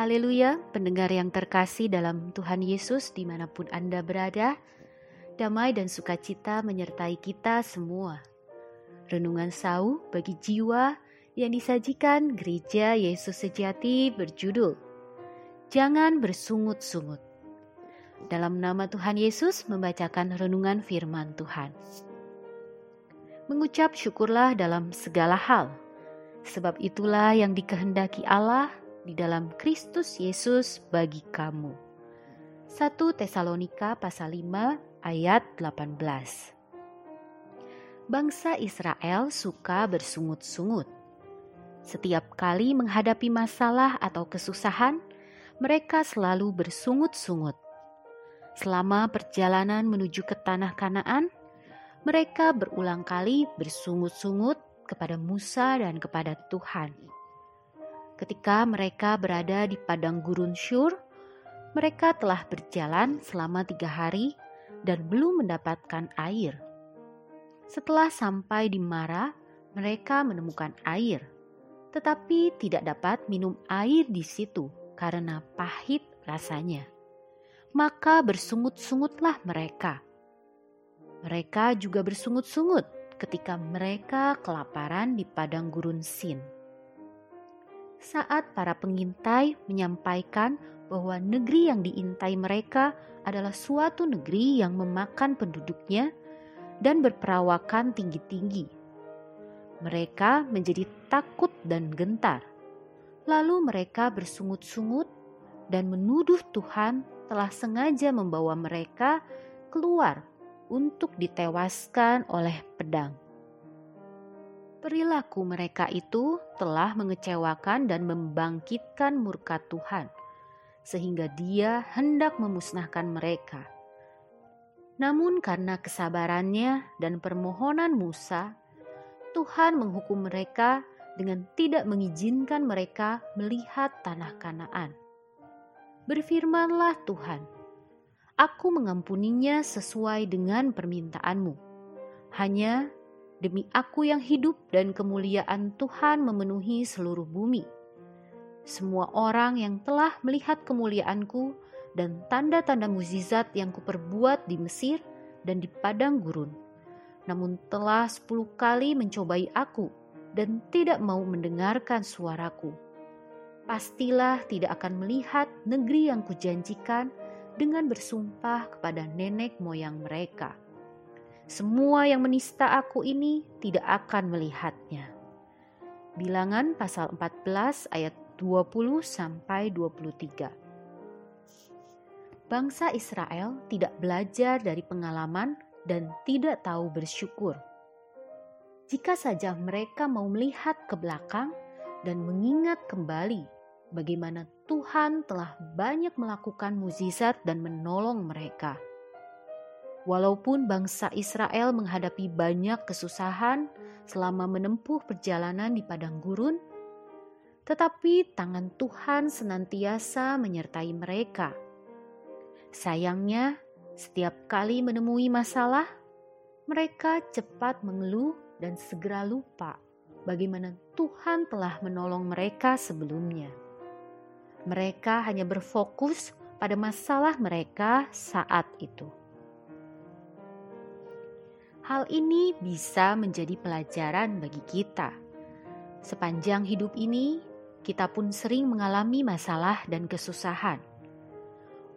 Haleluya, pendengar yang terkasih dalam Tuhan Yesus di mana pun Anda berada, damai dan sukacita menyertai kita semua. Renungan sau bagi jiwa yang disajikan gereja Yesus sejati berjudul Jangan bersungut-sungut. Dalam nama Tuhan Yesus membacakan renungan firman Tuhan. Mengucap syukurlah dalam segala hal, sebab itulah yang dikehendaki Allah di dalam Kristus Yesus bagi kamu. 1 Tesalonika pasal 5 ayat 18. Bangsa Israel suka bersungut-sungut. Setiap kali menghadapi masalah atau kesusahan, mereka selalu bersungut-sungut. Selama perjalanan menuju ke tanah Kanaan, mereka berulang kali bersungut-sungut kepada Musa dan kepada Tuhan. Ketika mereka berada di padang gurun Syur, mereka telah berjalan selama tiga hari dan belum mendapatkan air. Setelah sampai di Mara, mereka menemukan air, tetapi tidak dapat minum air di situ karena pahit rasanya. Maka bersungut-sungutlah mereka. Mereka juga bersungut-sungut ketika mereka kelaparan di padang gurun Sin saat para pengintai menyampaikan bahwa negeri yang diintai mereka adalah suatu negeri yang memakan penduduknya dan berperawakan tinggi-tinggi. Mereka menjadi takut dan gentar. Lalu mereka bersungut-sungut dan menuduh Tuhan telah sengaja membawa mereka keluar untuk ditewaskan oleh pedang. Perilaku mereka itu telah mengecewakan dan membangkitkan murka Tuhan, sehingga Dia hendak memusnahkan mereka. Namun, karena kesabarannya dan permohonan Musa, Tuhan menghukum mereka dengan tidak mengizinkan mereka melihat tanah Kanaan. Berfirmanlah Tuhan, "Aku mengampuninya sesuai dengan permintaanmu. Hanya demi aku yang hidup dan kemuliaan Tuhan memenuhi seluruh bumi. Semua orang yang telah melihat kemuliaanku dan tanda-tanda mukjizat yang kuperbuat di Mesir dan di padang gurun, namun telah sepuluh kali mencobai aku dan tidak mau mendengarkan suaraku. Pastilah tidak akan melihat negeri yang kujanjikan dengan bersumpah kepada nenek moyang mereka.' Semua yang menista aku ini tidak akan melihatnya. Bilangan pasal 14 ayat 20 sampai 23. Bangsa Israel tidak belajar dari pengalaman dan tidak tahu bersyukur. Jika saja mereka mau melihat ke belakang dan mengingat kembali bagaimana Tuhan telah banyak melakukan mukjizat dan menolong mereka Walaupun bangsa Israel menghadapi banyak kesusahan selama menempuh perjalanan di padang gurun, tetapi tangan Tuhan senantiasa menyertai mereka. Sayangnya, setiap kali menemui masalah, mereka cepat mengeluh dan segera lupa bagaimana Tuhan telah menolong mereka sebelumnya. Mereka hanya berfokus pada masalah mereka saat itu. Hal ini bisa menjadi pelajaran bagi kita. Sepanjang hidup ini, kita pun sering mengalami masalah dan kesusahan.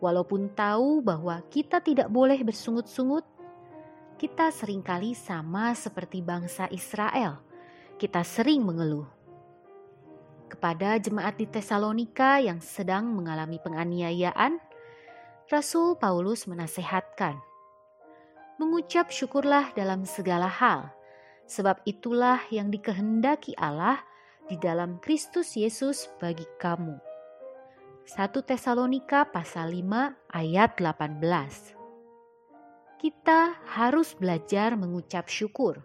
Walaupun tahu bahwa kita tidak boleh bersungut-sungut, kita sering kali sama seperti bangsa Israel. Kita sering mengeluh. Kepada jemaat di Tesalonika yang sedang mengalami penganiayaan, Rasul Paulus menasehatkan mengucap syukurlah dalam segala hal, sebab itulah yang dikehendaki Allah di dalam Kristus Yesus bagi kamu. 1 Tesalonika pasal 5 ayat 18 Kita harus belajar mengucap syukur,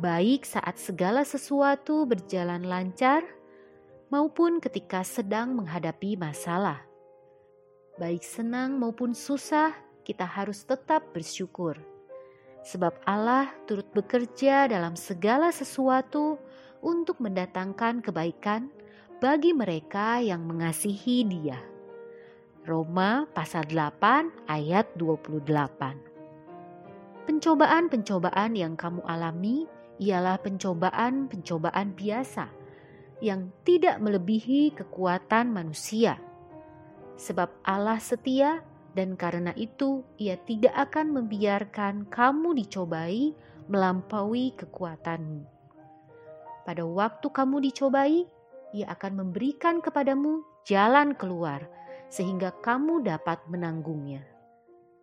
baik saat segala sesuatu berjalan lancar maupun ketika sedang menghadapi masalah. Baik senang maupun susah, kita harus tetap bersyukur, sebab Allah turut bekerja dalam segala sesuatu untuk mendatangkan kebaikan bagi mereka yang mengasihi Dia. Roma pasal 8 ayat 28. Pencobaan-pencobaan yang kamu alami ialah pencobaan-pencobaan biasa yang tidak melebihi kekuatan manusia. Sebab Allah setia dan karena itu ia tidak akan membiarkan kamu dicobai melampaui kekuatanmu. Pada waktu kamu dicobai, ia akan memberikan kepadamu jalan keluar sehingga kamu dapat menanggungnya.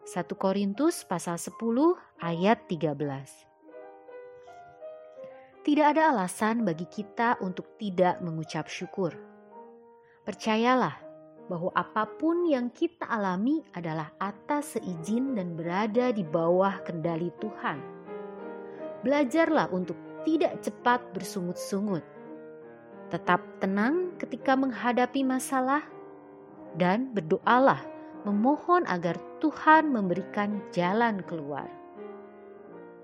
1 Korintus pasal 10 ayat 13 tidak ada alasan bagi kita untuk tidak mengucap syukur. Percayalah bahwa apa pun yang kita alami adalah atas seizin dan berada di bawah kendali Tuhan. Belajarlah untuk tidak cepat bersungut-sungut. Tetap tenang ketika menghadapi masalah dan berdoalah memohon agar Tuhan memberikan jalan keluar.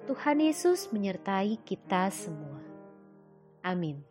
Tuhan Yesus menyertai kita semua. Amin.